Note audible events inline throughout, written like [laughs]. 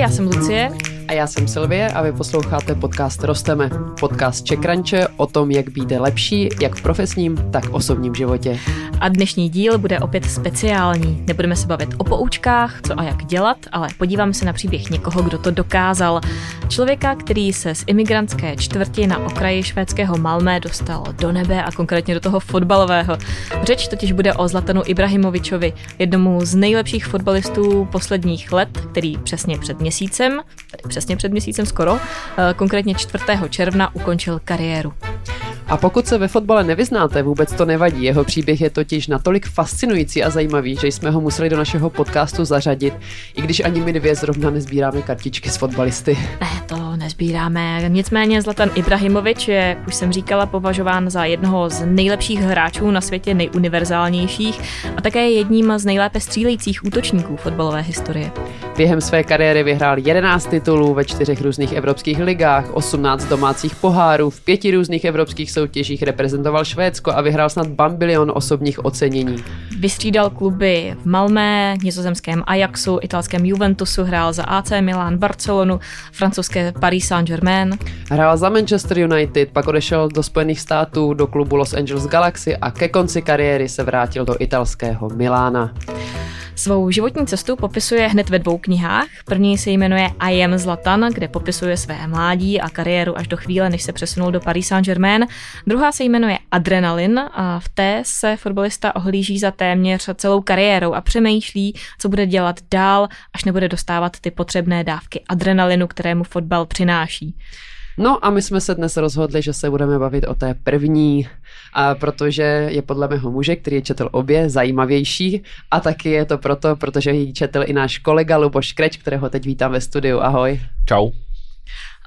já jsem Lucie. A já jsem Silvie a vy posloucháte podcast Rosteme. Podcast Čekranče o tom, jak být lepší, jak v profesním, tak osobním životě. A dnešní díl bude opět speciální. Nebudeme se bavit o poučkách, co a jak dělat, ale podíváme se na příběh někoho, kdo to dokázal. Člověka, který se z imigrantské čtvrti na okraji švédského Malmé dostal do nebe a konkrétně do toho fotbalového. Řeč totiž bude o Zlatanu Ibrahimovičovi, jednomu z nejlepších fotbalistů posledních let, který přesně před měsícem, tedy přesně před měsícem skoro, eh, konkrétně 4. června ukončil kariéru. A pokud se ve fotbale nevyznáte, vůbec to nevadí. Jeho příběh je totiž natolik fascinující a zajímavý, že jsme ho museli do našeho podcastu zařadit, i když ani my dvě zrovna nezbíráme kartičky s fotbalisty. Ne, to nezbíráme. Nicméně Zlatan Ibrahimovič je, jak už jsem říkala, považován za jednoho z nejlepších hráčů na světě, nejuniverzálnějších a také jedním z nejlépe střílejících útočníků fotbalové historie. Během své kariéry vyhrál 11 titulů ve čtyřech různých evropských ligách, 18 domácích pohárů, v pěti různých evropských soutěžích reprezentoval Švédsko a vyhrál snad bambilion osobních ocenění. Vystřídal kluby v Malmé, nizozemském Ajaxu, italském Juventusu, hrál za AC Milan, Barcelonu, francouzské Paris Saint-Germain. Hrál za Manchester United, pak odešel do Spojených států, do klubu Los Angeles Galaxy a ke konci kariéry se vrátil do italského Milána. Svou životní cestu popisuje hned ve dvou knihách. První se jmenuje I am Zlatan, kde popisuje své mládí a kariéru až do chvíle, než se přesunul do Paris Saint-Germain. Druhá se jmenuje Adrenalin a v té se fotbalista ohlíží za téměř celou kariérou a přemýšlí, co bude dělat dál, až nebude dostávat ty potřebné dávky adrenalinu, kterému fotbal přináší. No a my jsme se dnes rozhodli, že se budeme bavit o té první, a protože je podle mého muže, který je četl obě, zajímavější a taky je to proto, protože ji četl i náš kolega Luboš Kreč, kterého teď vítám ve studiu. Ahoj. Čau.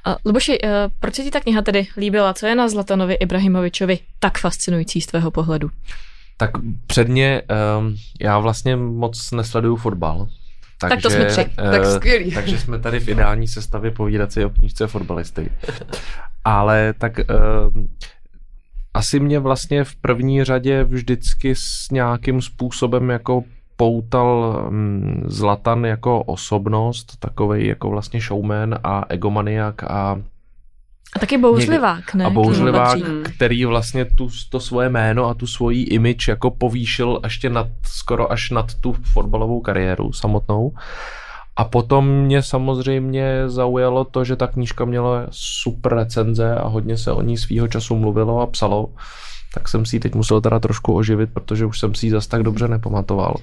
Uh, Luboši, uh, proč se ti ta kniha tedy líbila? Co je na Zlatanovi Ibrahimovičovi tak fascinující z tvého pohledu? Tak předně um, já vlastně moc nesleduju fotbal, takže, tak to jsme tři. Uh, tak skvělý. [laughs] Takže jsme tady v ideální sestavě povídat si o knížce fotbalisty. Ale tak uh, asi mě vlastně v první řadě vždycky s nějakým způsobem jako poutal um, Zlatan jako osobnost, takový jako vlastně showman a egomaniak a a taky bouřlivák, ne? A bouřlivák, který vlastně tu, to svoje jméno a tu svoji image jako povýšil ještě nad, skoro až nad tu fotbalovou kariéru samotnou. A potom mě samozřejmě zaujalo to, že ta knížka měla super recenze a hodně se o ní svýho času mluvilo a psalo tak jsem si ji teď musel teda trošku oživit, protože už jsem si ji zas tak dobře nepamatoval.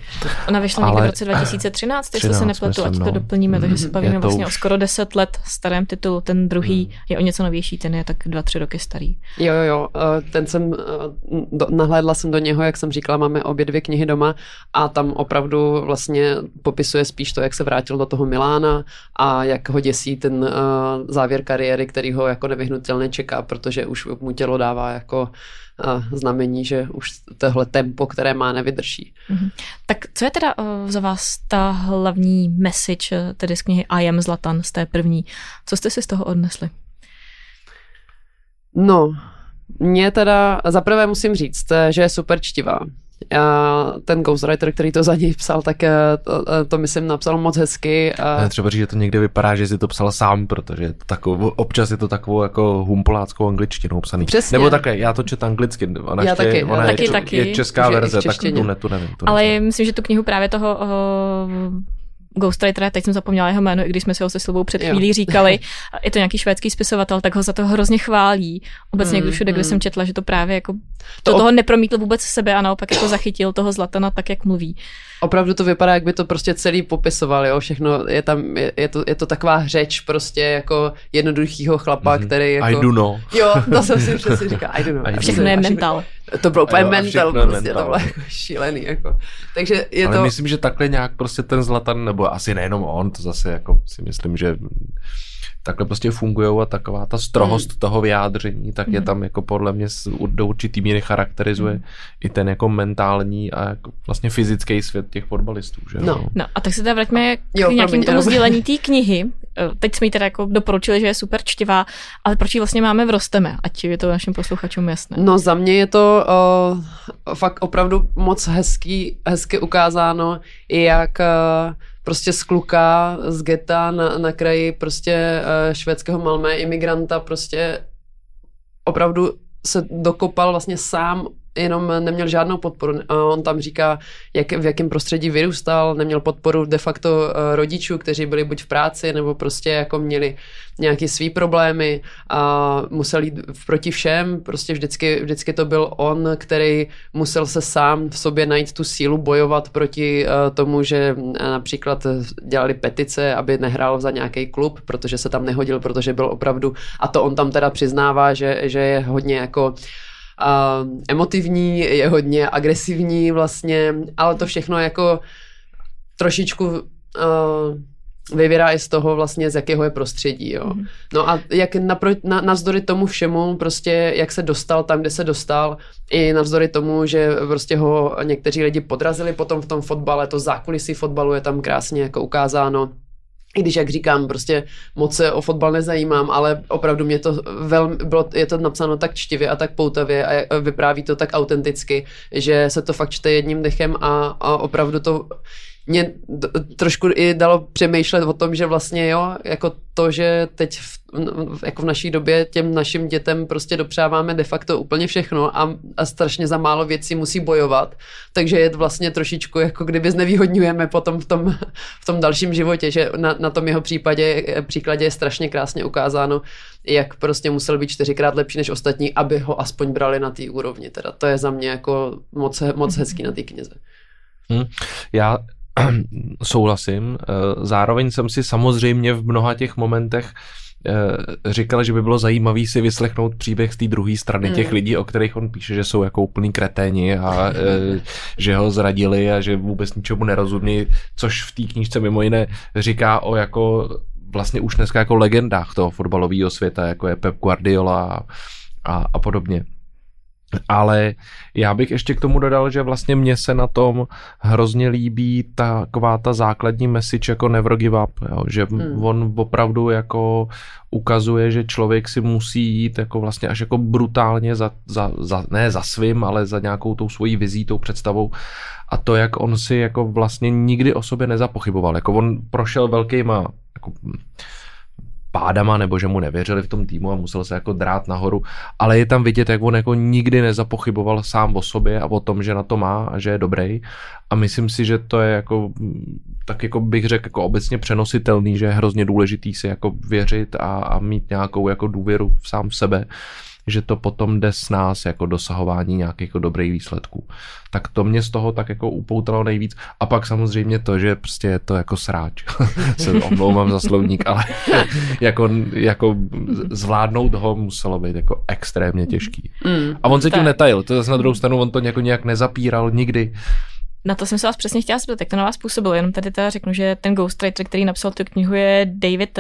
Ona vyšla někdy v roce 2013, jestli se nepletu, ať to no. doplníme, takže se mhm. bavíme vlastně už... o skoro 10 let starém titulu. Ten druhý hmm. je o něco novější, ten je tak 2-3 roky starý. Jo, jo, jo, eh, ten jsem, eh, do, nahlédla jsem do něho, jak jsem říkala, máme obě dvě knihy doma a tam opravdu vlastně popisuje spíš to, jak se vrátil do toho Milána a jak ho děsí ten uh, závěr kariéry, který ho jako nevyhnutelně čeká, protože už mu tělo dává jako znamení, že už tohle tempo, které má, nevydrží. Mm-hmm. Tak co je teda uh, za vás ta hlavní message, eh, tedy z knihy I am Zlatan, z té první? Co jste si z toho odnesli? No, mě teda, zaprvé musím říct, eh, že je super čtivá. A ten ghostwriter, který to za něj psal, tak eh, to, eh, to myslím napsal moc hezky. A... Třeba říct, že to někde vypadá, že si to psal sám, protože je to takovou, občas je to takovou jako humpoláckou angličtinou psaný. Přesně. Nebo také, já to čet anglicky, ona, já ještě, taky, ona taky, je, taky. je česká verze, tak tu, ne, tu nevím. Tu Ale nevím. myslím, že tu knihu právě toho uh, Ghostwritera, teď jsem zapomněla jeho jméno, i když jsme si ho se Silvou před chvílí jo. říkali, je to nějaký švédský spisovatel, tak ho za to hrozně chválí. Obecně mm, všude, mm. kde jsem četla, že to právě jako to, to toho nepromítl vůbec sebe a naopak jako zachytil toho Zlatana tak, jak mluví. Opravdu to vypadá, jak by to prostě celý popisoval, jo, všechno, je tam, je, je, to, je to taková řeč prostě jako jednoduchýho chlapa, mm-hmm. který jako... I do know. Jo, to jsem si přesně říkal, I do know. [laughs] A všechno je mental. To bylo úplně mental, prostě mental. to bylo jako šílený, jako. Takže je Ale to... myslím, že takhle nějak prostě ten Zlatan, nebo asi nejenom on, to zase jako si myslím, že takhle prostě fungují a taková ta strohost mm. toho vyjádření, tak mm. je tam jako podle mě do určitý míry charakterizuje mm. i ten jako mentální a jako vlastně fyzický svět těch fotbalistů. Že? No. no a tak se teda vraťme k jo, nějakým [laughs] tomu sdílení té knihy. Eh, teď jsme ji teda jako doporučili, že je super čtivá, ale proč ji vlastně máme v Rosteme, ať je to našim posluchačům jasné. No za mě je to uh, fakt opravdu moc hezký, hezky ukázáno, i jak uh, prostě z kluka, z geta na, na kraji prostě uh, švédského Malmé, imigranta, prostě opravdu se dokopal vlastně sám jenom neměl žádnou podporu. On tam říká, jak, v jakém prostředí vyrůstal, neměl podporu de facto eh, rodičů, kteří byli buď v práci, nebo prostě jako měli nějaké svý problémy a musel jít proti všem. Prostě vždycky, vždycky to byl on, který musel se sám v sobě najít tu sílu bojovat proti eh, tomu, že například dělali petice, aby nehrál za nějaký klub, protože se tam nehodil, protože byl opravdu, a to on tam teda přiznává, že, že je hodně jako uh, emotivní, je hodně agresivní vlastně, ale to všechno jako trošičku uh, vyvírá i z toho vlastně, z jakého je prostředí, jo. Mm. No a jak napro, na, navzdory tomu všemu, prostě jak se dostal tam, kde se dostal, i navzdory tomu, že prostě ho někteří lidi podrazili potom v tom fotbale, to zákulisí fotbalu je tam krásně jako ukázáno, i když, jak říkám, prostě moc se o fotbal nezajímám, ale opravdu mě to velmi, bylo, je to napsáno tak čtivě a tak poutavě a vypráví to tak autenticky, že se to fakt čte jedním dechem a, a opravdu to mě trošku i dalo přemýšlet o tom, že vlastně jo, jako to, že teď v, jako v naší době těm našim dětem prostě dopřáváme de facto úplně všechno a, a strašně za málo věcí musí bojovat, takže je vlastně trošičku jako kdyby znevýhodňujeme potom v tom, v tom dalším životě, že na, na tom jeho případě, příkladě je strašně krásně ukázáno, jak prostě musel být čtyřikrát lepší než ostatní, aby ho aspoň brali na té úrovni. Teda to je za mě jako moc, moc hezký na té knize. Hmm. Já [clears throat] souhlasím. Eh, zároveň jsem si samozřejmě v mnoha těch momentech eh, říkal, že by bylo zajímavý si vyslechnout příběh z té druhé strany mm. těch lidí, o kterých on píše, že jsou jako úplný kreténi a eh, [laughs] že ho zradili a že vůbec ničemu nerozumí, což v té knížce mimo jiné říká o jako vlastně už dneska jako legendách toho fotbalového světa, jako je Pep Guardiola a, a podobně. Ale já bych ještě k tomu dodal, že vlastně mně se na tom hrozně líbí taková ta základní message jako never give up, jo? že hmm. on opravdu jako ukazuje, že člověk si musí jít jako vlastně až jako brutálně za, za, za ne za svým, ale za nějakou tou svojí vizí, tou představou a to, jak on si jako vlastně nikdy o sobě nezapochyboval, jako on prošel velkýma jako pádama, nebo že mu nevěřili v tom týmu a musel se jako drát nahoru, ale je tam vidět, jak on jako nikdy nezapochyboval sám o sobě a o tom, že na to má a že je dobrý. A myslím si, že to je jako tak jako bych řekl jako obecně přenositelný, že je hrozně důležitý si jako věřit a, a mít nějakou jako důvěru v sám v sebe že to potom jde s nás jako dosahování nějakých jako dobrých výsledků. Tak to mě z toho tak jako upoutalo nejvíc. A pak samozřejmě to, že prostě je to jako sráč. [laughs] se omlouvám za slovník, ale [laughs] jako, jako zvládnout ho muselo být jako extrémně těžký. Mm, a on se tak. tím netajil. To zase na druhou stranu on to jako nějak nezapíral nikdy. Na to jsem se vás přesně chtěla zeptat, jak to na vás působilo. Jenom tady teda řeknu, že ten ghostwriter, který napsal tu knihu, je David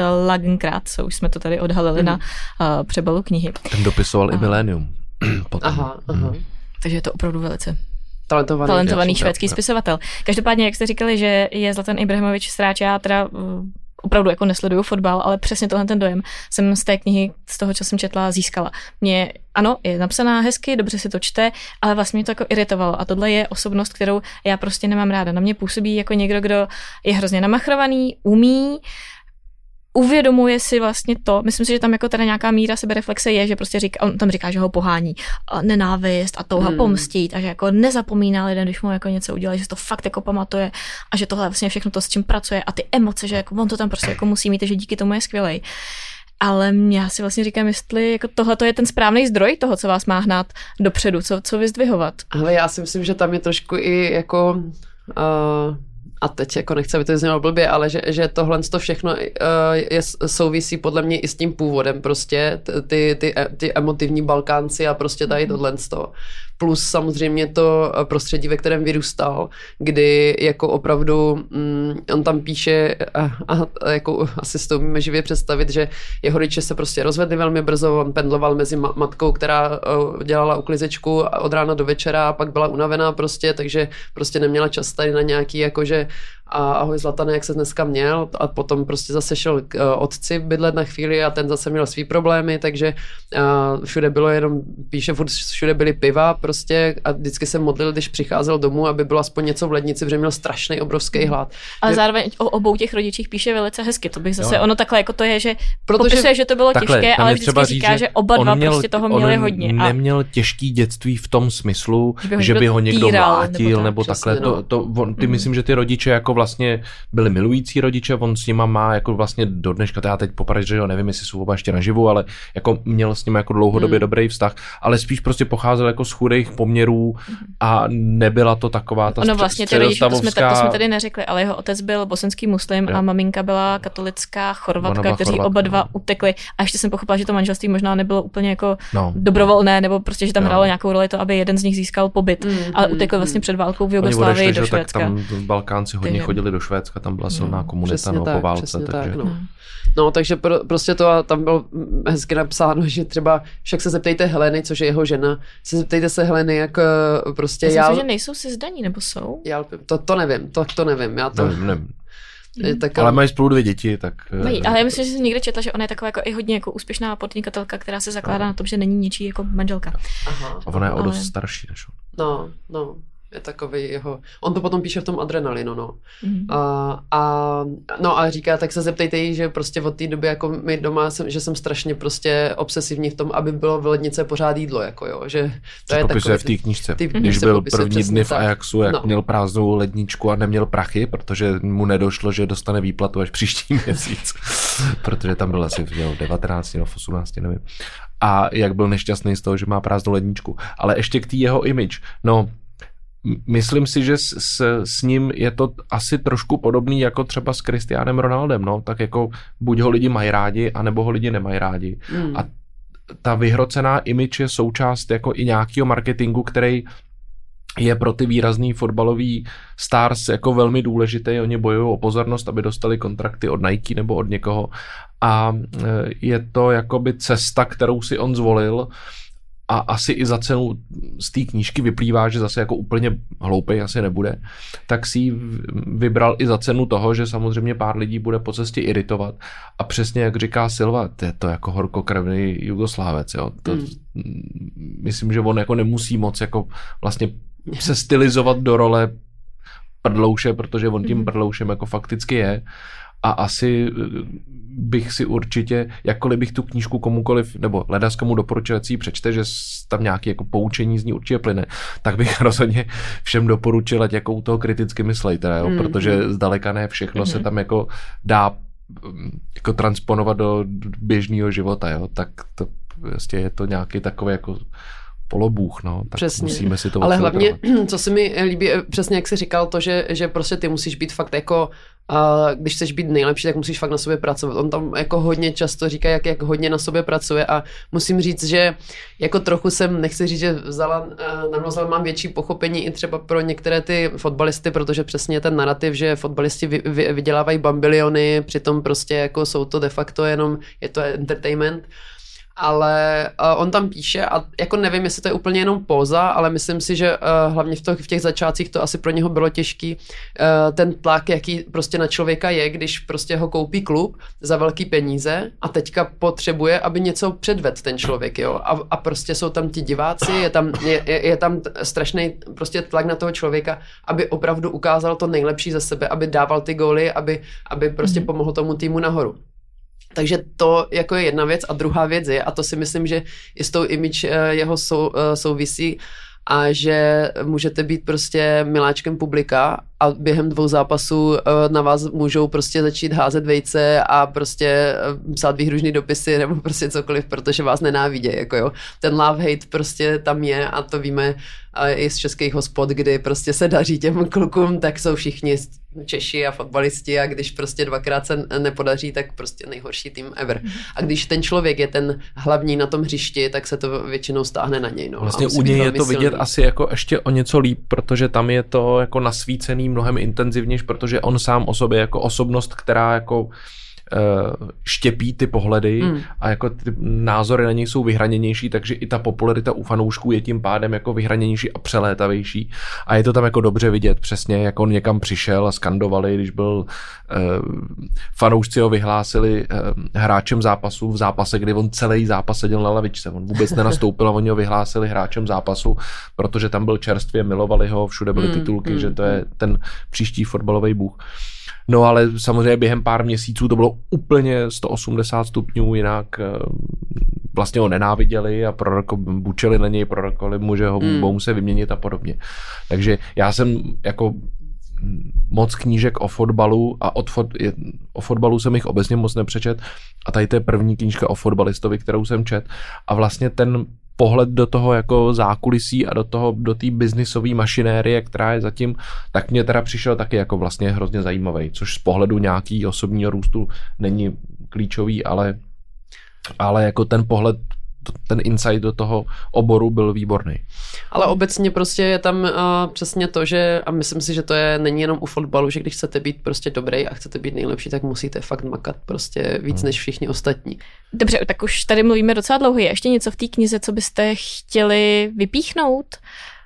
co už jsme to tady odhalili mm. na uh, přebalu knihy. Ten dopisoval uh. i Millennium. [clears throat] aha, aha. Mm. Takže je to opravdu velice talentovaný, talentovaný švédský spisovatel. Každopádně, jak jste říkali, že je Zlatan Ibrahimovič sráč, já teda opravdu jako nesleduju fotbal, ale přesně tohle ten dojem jsem z té knihy, z toho, co jsem četla, získala. Mě, ano, je napsaná hezky, dobře se to čte, ale vlastně mě to jako iritovalo. A tohle je osobnost, kterou já prostě nemám ráda. Na mě působí jako někdo, kdo je hrozně namachrovaný, umí, uvědomuje si vlastně to, myslím si, že tam jako teda nějaká míra sebereflexe je, že prostě říká, on tam říká, že ho pohání nenávist a touha hmm. pomstit a že jako nezapomíná lidem, když mu jako něco udělá, že to fakt jako pamatuje a že tohle vlastně všechno to, s čím pracuje a ty emoce, že jako on to tam prostě jako musí mít, že díky tomu je skvělej. Ale já si vlastně říkám, jestli jako tohle je ten správný zdroj toho, co vás má hnát dopředu, co, co vyzdvihovat. Ale já si myslím, že tam je trošku i jako uh a teď jako nechci, aby to znělo blbě, ale že, že tohle to všechno uh, je, souvisí podle mě i s tím původem prostě, ty, ty, ty emotivní Balkánci a prostě tady mhm. tohle to plus samozřejmě to prostředí, ve kterém vyrůstal, kdy jako opravdu mm, on tam píše a, a, a jako asi si to umíme živě představit, že jeho rodiče se prostě rozvedli velmi brzo, on pendloval mezi ma- matkou, která dělala uklizečku od rána do večera a pak byla unavená prostě, takže prostě neměla čas tady na nějaký jakože a ahoj Zlatane, jak se dneska měl a potom prostě zase šel k uh, otci bydlet na chvíli a ten zase měl svý problémy, takže uh, všude bylo jenom, píše, furt všude byly piva prostě a vždycky se modlil, když přicházel domů, aby bylo aspoň něco v lednici, protože měl strašný obrovský hlad. Ale že... zároveň o obou těch rodičích píše velice hezky, to bych zase, jo. ono takhle jako to je, že Protože, popisuje, že to bylo takhle, těžké, ale vždycky říká, říct, že oba dva měl, prostě toho měli hodně. A... neměl těžký dětství v tom smyslu, že by ho, že by ho někdo mlátil, nebo, tak, nebo takhle. No. To, to, on, ty mm. myslím, že ty rodiče jako vlastně byli milující rodiče, on s nima má jako vlastně do dneška, já teď popravdě, že jo, nevím, jestli jsou oba ještě naživu, ale jako měl s nimi jako dlouhodobě mm. dobrý vztah, ale spíš prostě pocházel jako z chudých poměrů a nebyla to taková ta No vlastně ty rodiče, to jsme, to jsme tady neřekli, ale jeho otec byl bosenský muslim jo. a maminka byla katolická chorvatka, kteří chorvatka, oba dva no. utekli. A ještě jsem pochopila, že to manželství možná nebylo úplně jako no. dobrovolné, nebo prostě, že tam no. hrálo nějakou roli to, aby jeden z nich získal pobyt, mm, ale mm, utekl vlastně mm. před válkou v Jugoslávii do Švédska. Tak tam Balkánci hodně takže... chodili do Švédska, tam byla silná no, komunita no, tak, po válce. Takže... Tak, no. no. takže pro, prostě to a tam bylo hezky napsáno, že třeba však se zeptejte Heleny, což je jeho žena, se zeptejte se Heleny, jak eh, prostě já... Myslím, já... že nejsou si zdaní, nebo jsou? Já, to, to nevím, to, to nevím. Já to... Nevím, nevím. Mm. Tak, ale mají spolu dvě děti, tak... Eh, mají, ale já myslím, že jsem někde četla, že ona je taková jako i hodně jako úspěšná podnikatelka, která se zakládá no. na tom, že není něčí jako manželka. Aha. A ona je o dost ale... starší než on. No, no je takový jeho, on to potom píše v tom adrenalinu, no. Mm. A, a, no a říká, tak se zeptejte jí, že prostě od té doby, jako my doma, jsem, že jsem strašně prostě obsesivní v tom, aby bylo v lednice pořád jídlo, jako jo, že to je takový, v té knížce. Tý Když byl první dny v Ajaxu, jak no. měl prázdnou ledničku a neměl prachy, protože mu nedošlo, že dostane výplatu až příští [laughs] měsíc, protože tam byl asi měl 19 nebo 18, nevím. A jak byl nešťastný z toho, že má prázdnou ledničku. Ale ještě k té jeho image. No, Myslím si, že s, s, s ním je to asi trošku podobný jako třeba s Cristianem Ronaldem, no, tak jako buď ho lidi mají rádi, anebo ho lidi nemají rádi. Mm. A ta vyhrocená image je součást jako i nějakého marketingu, který je pro ty výrazný fotbalový stars jako velmi důležitý. Oni bojují o pozornost, aby dostali kontrakty od Nike nebo od někoho. A e, je to jakoby cesta, kterou si on zvolil a asi i za cenu z té knížky vyplývá, že zase jako úplně hloupej asi nebude, tak si ji vybral i za cenu toho, že samozřejmě pár lidí bude po cestě iritovat a přesně jak říká Silva, to je to jako horkokrevný jugoslávec, jo. To, hmm. Myslím, že on jako nemusí moc jako vlastně se stylizovat do role prdlouše, protože on tím hmm. prdloušem jako fakticky je a asi eh, bych si určitě, jakkoliv bych tu knížku komukoliv, nebo ledas komu doporučil, si přečte, že tam nějaké jako poučení z ní určitě plyne, tak bych [laughs] rozhodně všem doporučil, ať jako u toho kriticky myslejte, jo? Mm. protože zdaleka ne všechno mm. se mhm. tam jako dá mm, jako transponovat do běžného života, jo? tak to prostě je to nějaký takový jako polobůh, no, tak přesně. musíme si to Ale hlavně, [clears throat] co se mi líbí, eh, přesně jak jsi říkal, to, že, že prostě ty musíš být fakt jako a když chceš být nejlepší, tak musíš fakt na sobě pracovat. On tam jako hodně často říká, jak, jak hodně na sobě pracuje a musím říct, že jako trochu jsem, nechci říct, že vzala, eh, na mám větší pochopení i třeba pro některé ty fotbalisty, protože přesně ten narrativ, že fotbalisti vy, vy, vydělávají bambiliony, přitom prostě jako jsou to de facto jenom, je to entertainment, ale uh, on tam píše a jako nevím, jestli to je úplně jenom póza, ale myslím si, že uh, hlavně v, to, v těch začátcích to asi pro něho bylo těžký, uh, ten tlak, jaký prostě na člověka je, když prostě ho koupí klub za velký peníze a teďka potřebuje, aby něco předved ten člověk, jo, a, a prostě jsou tam ti diváci, je tam, je, je, je tam strašný prostě tlak na toho člověka, aby opravdu ukázal to nejlepší ze sebe, aby dával ty góly, aby, aby prostě mm-hmm. pomohl tomu týmu nahoru. Takže to jako je jedna věc a druhá věc je, a to si myslím, že i s tou image eh, jeho sou, eh, souvisí, a že můžete být prostě miláčkem publika a během dvou zápasů eh, na vás můžou prostě začít házet vejce a prostě psát výhružný dopisy nebo prostě cokoliv, protože vás nenávidí, jako jo. Ten love hate prostě tam je a to víme i z českých hospod, kdy prostě se daří těm klukům, tak jsou všichni Češi a fotbalisti a když prostě dvakrát se nepodaří, tak prostě nejhorší tým ever. Mhm. A když ten člověk je ten hlavní na tom hřišti, tak se to většinou stáhne na něj. No. Vlastně u něj je to vidět silný. asi jako ještě o něco líp, protože tam je to jako nasvícený mnohem intenzivnější, protože on sám o sobě jako osobnost, která jako štěpí ty pohledy mm. a jako ty názory na něj jsou vyhraněnější, takže i ta popularita u fanoušků je tím pádem jako vyhraněnější a přelétavější a je to tam jako dobře vidět přesně, jak on někam přišel a skandovali, když byl uh, fanoušci ho vyhlásili uh, hráčem zápasu v zápase, kdy on celý zápas seděl na lavičce, on vůbec nenastoupil a oni ho vyhlásili hráčem zápasu, protože tam byl čerstvě, milovali ho, všude byly mm, titulky, mm, že to je ten příští fotbalový bůh. No ale samozřejmě během pár měsíců to bylo úplně 180 stupňů, jinak eh, vlastně ho nenáviděli a proroko, bučeli na něj, prorokovali mu, že ho mm. budou se vyměnit a podobně. Takže já jsem jako moc knížek o fotbalu a od fot, o fotbalu jsem jich obecně moc nepřečet a tady to je první knížka o fotbalistovi, kterou jsem čet a vlastně ten pohled do toho jako zákulisí a do toho, do té biznisové mašinérie, která je zatím, tak mě teda přišel taky jako vlastně hrozně zajímavý, což z pohledu nějaký osobního růstu není klíčový, ale, ale jako ten pohled ten insight do toho oboru byl výborný. Ale obecně prostě je tam uh, přesně to, že a myslím si, že to je není jenom u fotbalu, že když chcete být prostě dobrý a chcete být nejlepší, tak musíte fakt makat prostě víc hmm. než všichni ostatní. Dobře, tak už tady mluvíme docela dlouho. Je ještě něco v té knize, co byste chtěli vypíchnout? Hmm.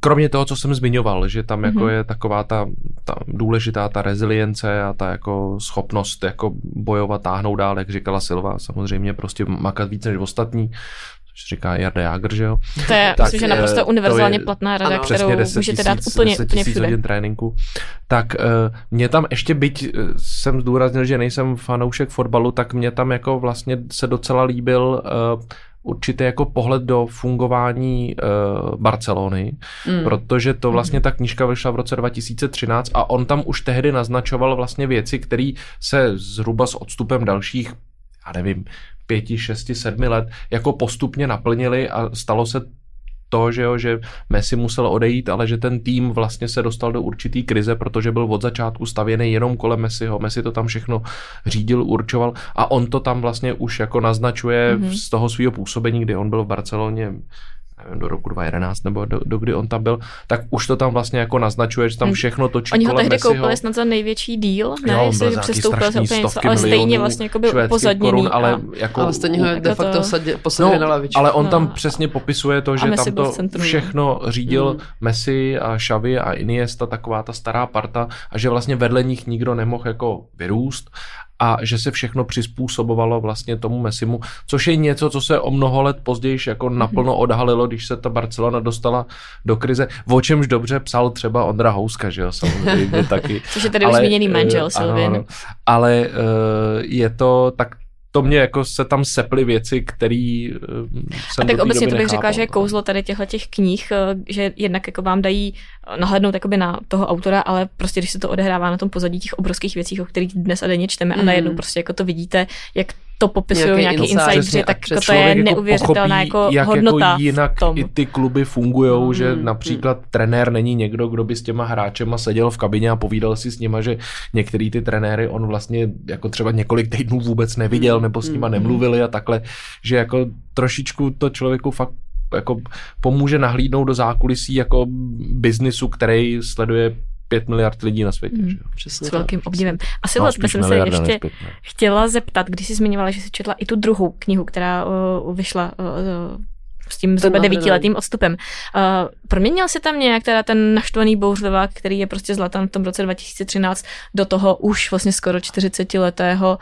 Kromě toho, co jsem zmiňoval, že tam jako mm-hmm. je taková ta, ta důležitá ta rezilience a ta jako schopnost jako bojovat, táhnout dál, jak říkala Silva, samozřejmě prostě makat víc než ostatní, což říká Jarda Jager, že jo? To je, tak, myslím, že naprosto univerzálně je, platná rada, ano, kterou 10 můžete dát úplně, 10 úplně všude. hodin tréninku. Tak uh, mě tam ještě, byť uh, jsem zdůraznil, že nejsem fanoušek fotbalu, tak mě tam jako vlastně se docela líbil uh, určitý jako pohled do fungování uh, Barcelony, mm. protože to vlastně ta knížka vyšla v roce 2013 a on tam už tehdy naznačoval vlastně věci, které se zhruba s odstupem dalších, já nevím, pěti, šesti, sedmi let jako postupně naplnili a stalo se to, že, jo, že Messi musel odejít, ale že ten tým vlastně se dostal do určitý krize, protože byl od začátku stavěný jenom kolem Messiho. Messi to tam všechno řídil, určoval a on to tam vlastně už jako naznačuje mm-hmm. z toho svého působení, kdy on byl v Barceloně nevím, do roku 2011 nebo do, do kdy on tam byl, tak už to tam vlastně jako naznačuje, že tam hm. všechno točí Oni ho tehdy Messiho. koupili snad za největší díl, ne, jo, jestli přestoupil se úplně něco, ale stejně vlastně jako byl upozadněný. Korun, ale, a, jako, ale stejně ho jako de facto to... posadili no, na lavičku. Ale on no. tam přesně popisuje to, že tam to všechno řídil mm. Messi a Xavi a Iniesta, taková ta stará parta a že vlastně vedle nich nikdo nemohl jako vyrůst a že se všechno přizpůsobovalo vlastně tomu Messimu, což je něco, co se o mnoho let později jako mhm. naplno odhalilo, když se ta Barcelona dostala do krize, o čemž dobře psal třeba Ondra Houska, že jo, samozřejmě [laughs] taky. Což je tady ale, už zmíněný manžel uh, Silvin. Ale uh, je to tak to mě jako se tam seply věci, které uh, jsem A tak obecně to bych nechápal, řekla, že je no. kouzlo tady těchto těch knih, že jednak jako vám dají nahlédnout jakoby na toho autora, ale prostě když se to odehrává na tom pozadí těch obrovských věcí, o kterých dnes a denně čteme mm. a najednou prostě jako to vidíte, jak to popisují nějaký, nějaký insight, tak jako to je neuvěřitelná jako, jako jak hodnota jako jinak i ty kluby fungují, mm, že mm, například mm. trenér není někdo, kdo by s těma hráčema seděl v kabině a povídal si s nima, že některý ty trenéry on vlastně jako třeba několik týdnů vůbec neviděl mm, nebo s nima mm, nemluvili a takhle, že jako trošičku to člověku fakt jako pomůže nahlídnout do zákulisí jako biznisu, který sleduje 5 miliard lidí na světě. Mm, že? Přesně s velkým obdivem. Asi no, vlastně jsem se ještě chtěla zeptat, když jsi zmiňovala, že jsi četla i tu druhou knihu, která uh, vyšla uh, s tím zhruba devítiletým odstupem. Uh, proměnil se tam nějak teda ten naštvaný bouřlivák, který je prostě zlatan v tom roce 2013 do toho už vlastně skoro 40 letého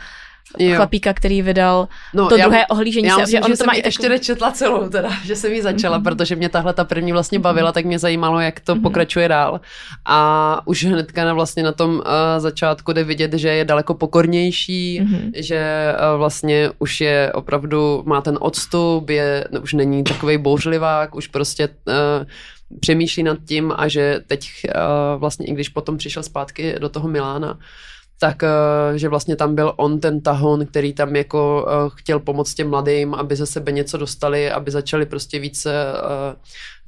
jo. chlapíka, který vydal no, to já, druhé ohlížení já se. Myslím, že, on to má i ještě nečetla celou, teda, že jsem ji začala, mm-hmm. protože mě tahle ta první vlastně bavila, tak mě zajímalo, jak to mm-hmm. pokračuje dál. A už hnedka na vlastně na tom uh, začátku jde vidět, že je daleko pokornější, mm-hmm. že uh, vlastně už je opravdu, má ten odstup, je, už není takový bouřlivák, už prostě uh, přemýšlí nad tím a že teď uh, vlastně i když potom přišel zpátky do toho Milána, tak eh, že vlastně tam byl on ten tahon, který tam jako eh, chtěl pomoct těm mladým, aby ze sebe něco dostali, aby začali prostě více,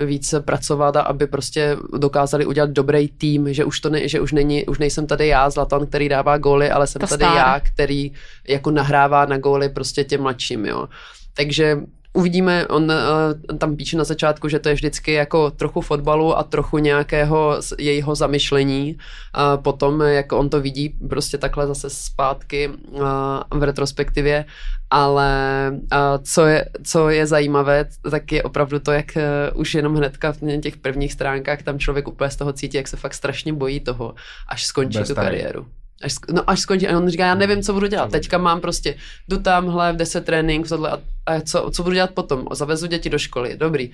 eh, více pracovat a aby prostě dokázali udělat dobrý tým, že už to ne, že už není, už nejsem tady já, Zlatan, který dává góly, ale jsem to tady stár. já, který jako nahrává na góly prostě těm mladším, jo. Takže uvidíme, on uh, tam píše na začátku, že to je vždycky jako trochu fotbalu a trochu nějakého jejího zamyšlení. Uh, potom, jak on to vidí prostě takhle zase zpátky uh, v retrospektivě, ale uh, co, je, co je zajímavé, tak je opravdu to, jak uh, už jenom hnedka v těch prvních stránkách tam člověk úplně z toho cítí, jak se fakt strašně bojí toho, až skončí Bez tu kariéru. Až, no až skončí. A on říká, já nevím, co budu dělat. Teďka mám prostě, jdu tamhle v 10 trénink, tohle a, a co, co budu dělat potom? Zavezu děti do školy, dobrý.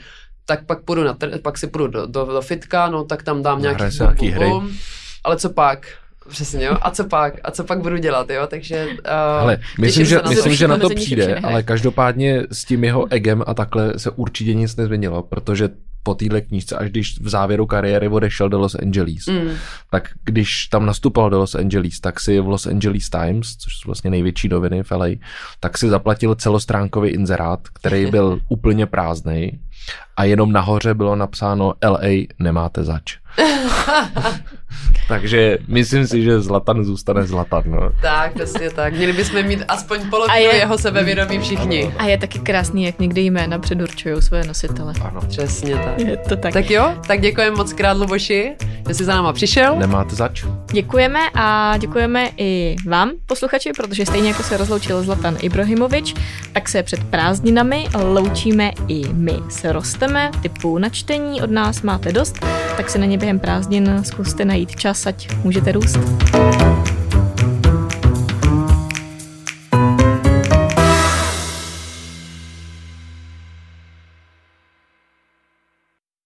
Tak pak půjdu na, pak si půjdu do, do, do fitka, no tak tam dám nějaký, bum, nějaký hry. Bum, ale co pak? Přesně, jo. A co pak? A co pak budu dělat, jo? Takže... Uh, ale myslím, že, myslím, že na to přijde, ale každopádně s tím jeho egem a takhle se určitě nic nezměnilo, protože po téhle knížce, až když v závěru kariéry odešel do Los Angeles, mm. tak když tam nastupoval do Los Angeles, tak si v Los Angeles Times, což jsou vlastně největší noviny v LA, tak si zaplatil celostránkový inzerát, který [laughs] byl úplně prázdný a jenom nahoře bylo napsáno LA nemáte zač. [laughs] [laughs] Takže myslím si, že Zlatan zůstane Zlatan. No. Tak, přesně tak. Měli bychom mít aspoň polovinu je, jeho sebevědomí všichni. A je taky krásný, jak někdy jména předurčují své nositele. Ano. Přesně tak. Je to tak. Tak jo, tak děkujeme moc krát, Luboši, že jsi za náma přišel. Nemáte zač. Děkujeme a děkujeme i vám, posluchači, protože stejně jako se rozloučil Zlatan Ibrahimovič, tak se před prázdninami loučíme i my. Se rosteme, typu na čtení od nás máte dost, tak se na ně během prázdnin zkuste najít čas, ať můžete růst.